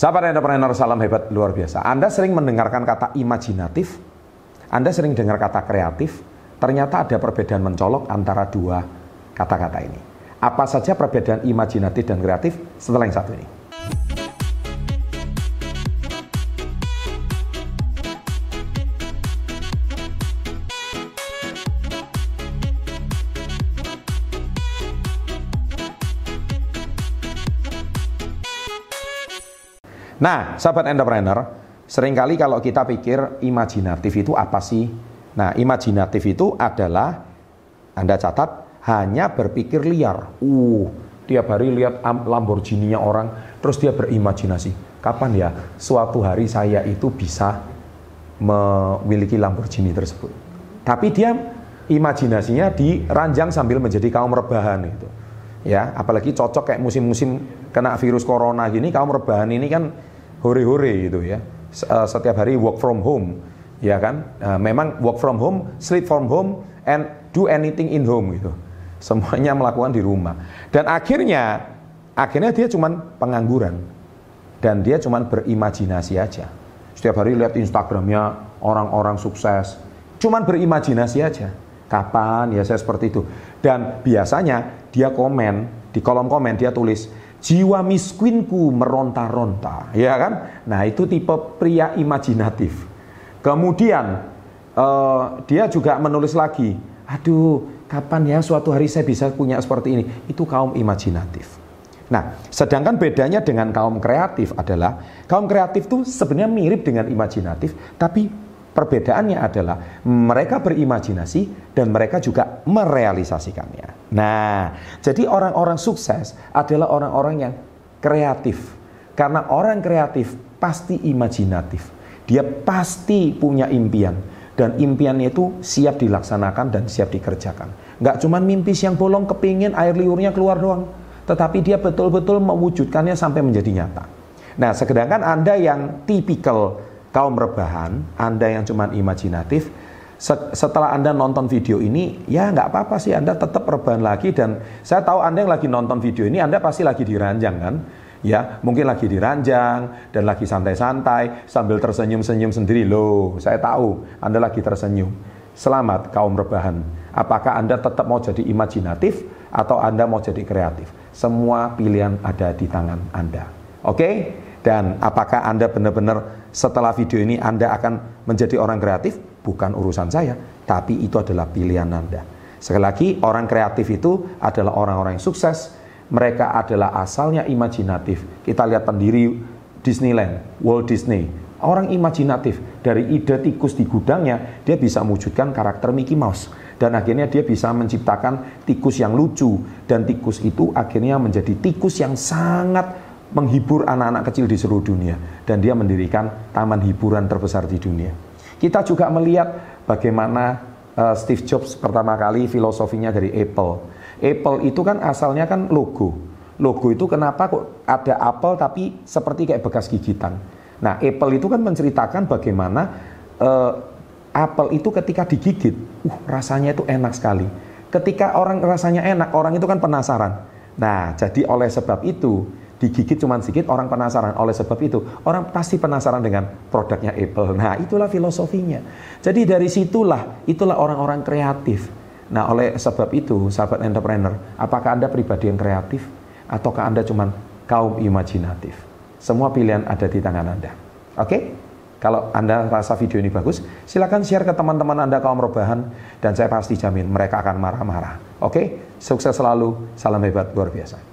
Sahabat entrepreneur, salam hebat luar biasa. Anda sering mendengarkan kata imajinatif, Anda sering dengar kata kreatif, ternyata ada perbedaan mencolok antara dua kata-kata ini. Apa saja perbedaan imajinatif dan kreatif setelah yang satu ini? Nah, sahabat entrepreneur, sering kali kalau kita pikir imajinatif itu apa sih? Nah, imajinatif itu adalah Anda catat hanya berpikir liar. Uh, tiap hari lihat Lamborghini-nya orang, terus dia berimajinasi. Kapan ya suatu hari saya itu bisa memiliki Lamborghini tersebut? Tapi dia imajinasinya diranjang sambil menjadi kaum rebahan itu. Ya, apalagi cocok kayak musim-musim kena virus corona gini, kaum rebahan ini kan hore-hore gitu ya. Eh, setiap hari work from home, ya kan? Nah, memang work from home, sleep from home, and do anything in home gitu. Semuanya melakukan di rumah. Dan akhirnya, akhirnya dia cuman pengangguran. Dan dia cuman berimajinasi aja. Setiap hari lihat Instagramnya orang-orang sukses. Cuman berimajinasi aja. Kapan ya saya seperti itu. Dan biasanya dia komen, di kolom komen dia tulis, jiwa miskinku meronta-ronta, ya kan? Nah, itu tipe pria imajinatif. Kemudian uh, dia juga menulis lagi, aduh, kapan ya suatu hari saya bisa punya seperti ini? Itu kaum imajinatif. Nah, sedangkan bedanya dengan kaum kreatif adalah kaum kreatif itu sebenarnya mirip dengan imajinatif, tapi Perbedaannya adalah mereka berimajinasi dan mereka juga merealisasikannya. Nah, jadi orang-orang sukses adalah orang-orang yang kreatif. Karena orang kreatif pasti imajinatif. Dia pasti punya impian dan impiannya itu siap dilaksanakan dan siap dikerjakan. Nggak cuma mimpi siang bolong kepingin air liurnya keluar doang, tetapi dia betul-betul mewujudkannya sampai menjadi nyata. Nah, sedangkan Anda yang tipikal kaum rebahan, Anda yang cuma imajinatif, setelah Anda nonton video ini, ya nggak apa-apa sih Anda tetap rebahan lagi dan saya tahu Anda yang lagi nonton video ini, Anda pasti lagi diranjang kan? Ya, mungkin lagi diranjang dan lagi santai-santai sambil tersenyum-senyum sendiri. Loh, saya tahu Anda lagi tersenyum. Selamat kaum rebahan. Apakah Anda tetap mau jadi imajinatif atau Anda mau jadi kreatif? Semua pilihan ada di tangan Anda. Oke? Okay? Dan apakah Anda benar-benar setelah video ini Anda akan menjadi orang kreatif? Bukan urusan saya, tapi itu adalah pilihan Anda. Sekali lagi, orang kreatif itu adalah orang-orang yang sukses. Mereka adalah asalnya imajinatif. Kita lihat pendiri Disneyland, Walt Disney. Orang imajinatif dari ide tikus di gudangnya, dia bisa mewujudkan karakter Mickey Mouse dan akhirnya dia bisa menciptakan tikus yang lucu dan tikus itu akhirnya menjadi tikus yang sangat menghibur anak-anak kecil di seluruh dunia dan dia mendirikan taman hiburan terbesar di dunia. Kita juga melihat bagaimana uh, Steve Jobs pertama kali filosofinya dari Apple. Apple itu kan asalnya kan logo. Logo itu kenapa kok ada apel tapi seperti kayak bekas gigitan. Nah, Apple itu kan menceritakan bagaimana uh, apel itu ketika digigit, uh rasanya itu enak sekali. Ketika orang rasanya enak, orang itu kan penasaran. Nah, jadi oleh sebab itu digigit cuma sedikit orang penasaran. Oleh sebab itu orang pasti penasaran dengan produknya Apple. Nah itulah filosofinya. Jadi dari situlah itulah orang-orang kreatif. Nah oleh sebab itu sahabat entrepreneur, apakah anda pribadi yang kreatif ataukah anda cuma kaum imajinatif? Semua pilihan ada di tangan anda. Oke? Okay? Kalau Anda rasa video ini bagus, silakan share ke teman-teman Anda kaum rebahan dan saya pasti jamin mereka akan marah-marah. Oke? Sukses selalu, salam hebat luar biasa.